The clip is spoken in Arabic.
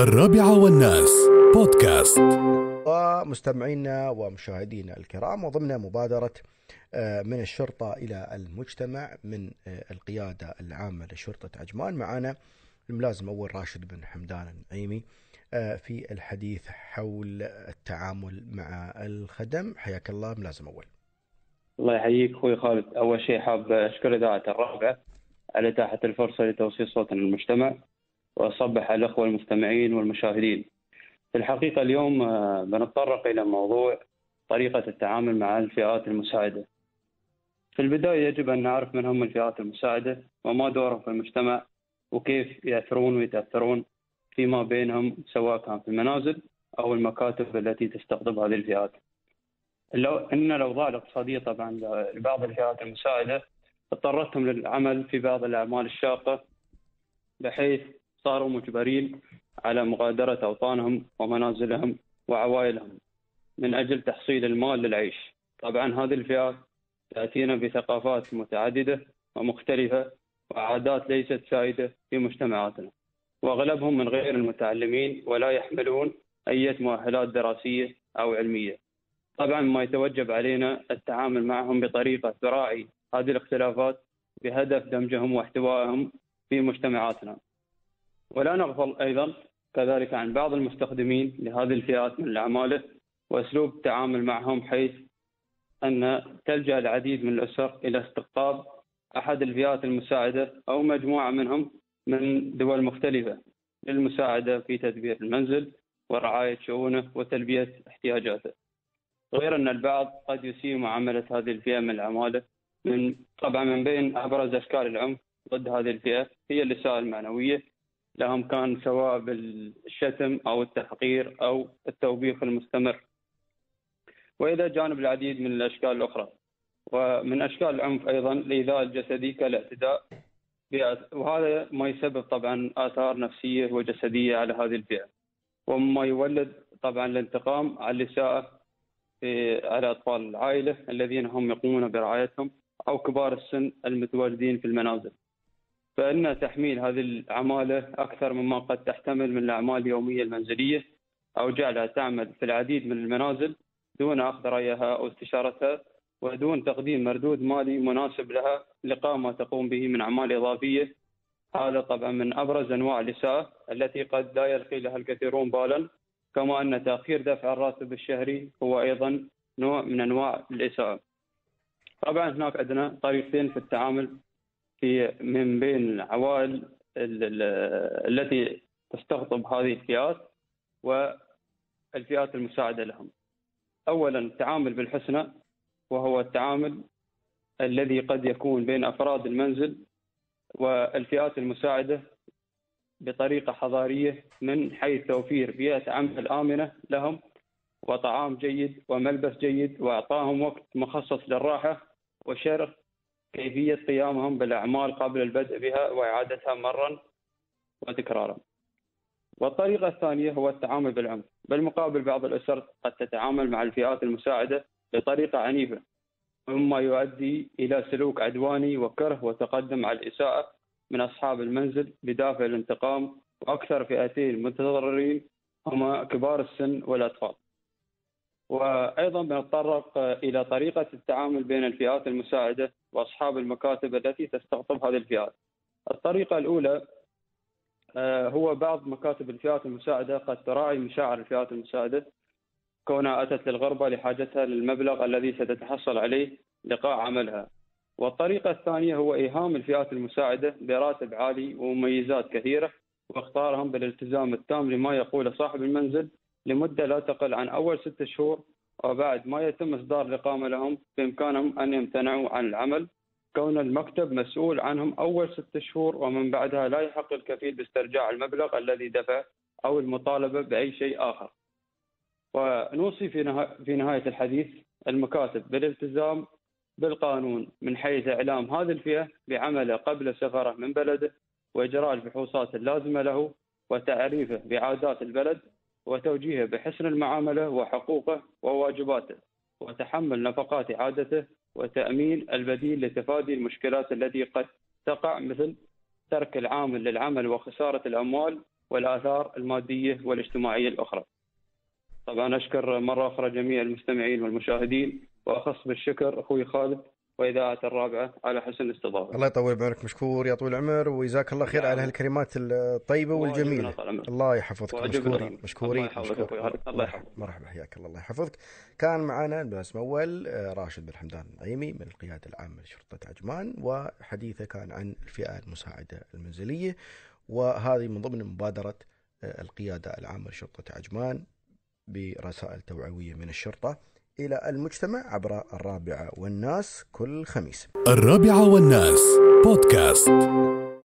الرابعة والناس. بودكاست. ومستمعينا ومشاهدينا الكرام وضمن مبادرة آه، من الشرطة إلى المجتمع من آه، القيادة العامة لشرطة عجمان. معنا الملازم أول راشد بن حمدان النعيمي آه، في الحديث حول التعامل مع الخدم. حياك الله ملازم أول. الله يحييك أخوي خالد. أول شيء حاب أشكر إذاعة الرابعة على إتاحة الفرصة لتوصيل صوتنا للمجتمع. وأصبح على الإخوة المستمعين والمشاهدين. في الحقيقة اليوم آه، بنتطرق إلى موضوع طريقة التعامل مع الفئات المساعدة. في البداية يجب أن نعرف من هم الفئات المساعدة وما دورهم في المجتمع وكيف يأثرون ويتأثرون فيما بينهم سواء كان في المنازل أو المكاتب التي تستقطب هذه الفئات. لو إن الأوضاع الاقتصادية طبعا لبعض الفئات المساعدة اضطرتهم للعمل في بعض الأعمال الشاقة بحيث صاروا مجبرين على مغادرة أوطانهم ومنازلهم وعوائلهم من أجل تحصيل المال للعيش. طبعا هذه الفئات تأتينا بثقافات متعددة ومختلفة وعادات ليست سائدة في مجتمعاتنا. وأغلبهم من غير المتعلمين ولا يحملون أي مؤهلات دراسية أو علمية. طبعا ما يتوجب علينا التعامل معهم بطريقة تراعي هذه الاختلافات بهدف دمجهم واحتوائهم في مجتمعاتنا. ولا نغفل أيضا كذلك عن بعض المستخدمين لهذه الفئات من الأعمال وأسلوب التعامل معهم حيث أن تلجأ العديد من الأسر إلى استقطاب أحد الفئات المساعدة أو مجموعة منهم من دول مختلفة للمساعدة في تدبير المنزل ورعاية شؤونه وتلبية احتياجاته. غير أن البعض قد يسيء معاملة هذه الفئة من العماله من طبعا من بين أبرز أشكال العنف ضد هذه الفئة هي الإساءة المعنوية لهم كان سواء بالشتم أو التحقير أو التوبيخ المستمر. وإلى جانب العديد من الأشكال الأخرى. ومن أشكال العنف أيضا الايذاء الجسدي كالاعتداء وهذا ما يسبب طبعا آثار نفسية وجسدية على هذه الفئة. ومما يولد طبعا الانتقام على الاساءه على أطفال العائلة الذين هم يقومون برعايتهم أو كبار السن المتواجدين في المنازل. فإن تحميل هذه العمالة أكثر مما قد تحتمل من الأعمال اليومية المنزلية أو جعلها تعمل في العديد من المنازل دون أخذ رأيها أو استشارتها ودون تقديم مردود مالي مناسب لها لقاء ما تقوم به من أعمال إضافية. هذا طبعا من أبرز أنواع الإساءة التي قد لا يلقي لها الكثيرون بالا كما أن تأخير دفع الراتب الشهري هو أيضا نوع من أنواع الإساءة. طبعا هناك عندنا طريقتين في التعامل في من بين العوائل التي تستقطب هذه الفئات والفئات المساعدة لهم. اولا التعامل بالحسنى وهو التعامل الذي قد يكون بين أفراد المنزل والفئات المساعدة بطريقة حضارية من حيث توفير بيئة عمل آمنة لهم وطعام جيد وملبس جيد وأعطاهم وقت مخصص للراحة وشرح كيفية قيامهم بالأعمال قبل البدء بها وإعادتها مرة وتكرارا. والطريقة الثانية هو التعامل بالعنف. بالمقابل بعض الأسر قد تتعامل مع الفئات المساعدة بطريقة عنيفة مما يؤدي إلى سلوك عدواني وكره وتقدم على الإساءة من أصحاب المنزل بدافع الانتقام وأكثر فئتين متضررين هما كبار السن والأطفال. وأيضا بنتطرق إلى طريقة التعامل بين الفئات المساعدة وأصحاب المكاتب التي تستقطب هذه الفئات. الطريقة الأولى آه، هو بعض مكاتب الفئات المساعدة قد تراعي مشاعر الفئات المساعدة كونها أتت للغربة لحاجتها للمبلغ الذي ستتحصل عليه لقاء عملها. والطريقة الثانية هو إيهام الفئات المساعدة براتب عالي ومميزات كثيرة واختارهم بالالتزام التام لما يقوله صاحب المنزل لمدة لا تقل عن أول ستة شهور وبعد ما يتم إصدار الإقامة لهم بإمكانهم أن يمتنعوا عن العمل كون المكتب مسؤول عنهم أول ستة شهور ومن بعدها لا يحق الكفيل باسترجاع المبلغ الذي دفع أو المطالبة بأي شيء آخر. ونوصي في, في نهاية الحديث المكاتب بالالتزام بالقانون من حيث إعلام هذه الفئة بعمله قبل سفره من بلده وإجراء الفحوصات اللازمة له وتعريفه بعادات البلد وتوجيهه بحسن المعاملة وحقوقه وواجباته وتحمل نفقات إعادته وتأمين البديل لتفادي المشكلات التي قد تقع مثل ترك العامل للعمل وخسارة الأموال والآثار المادية والاجتماعية الأخرى. طبعا أشكر مرة أخرى جميع المستمعين والمشاهدين وأخص بالشكر أخوي خالد وإذاعة الرابعة على حسن الاستضافة الله يطول بعمرك مشكور يا طويل العمر وجزاك الله خير نعم. على هالكلمات طال عمرك. الله يحفظك مشكورين. مشكورين الله يحفظك مشكور. أخوي خالد. الله يحفظك. مرحبا حياك الله الله يحفظك كان معنا الملازم أول آه، راشد بن حمدان النعيمي من القيادة العامة لشرطة عجمان وحديثه كان عن الفئة المساعدة المنزلية وهذه من ضمن مبادرة آه، القيادة العامة لشرطة عجمان برسائل توعوية من الشرطة إلى المجتمع عبر الرابعة والناس كل خميس. الرابعة والناس بودكاست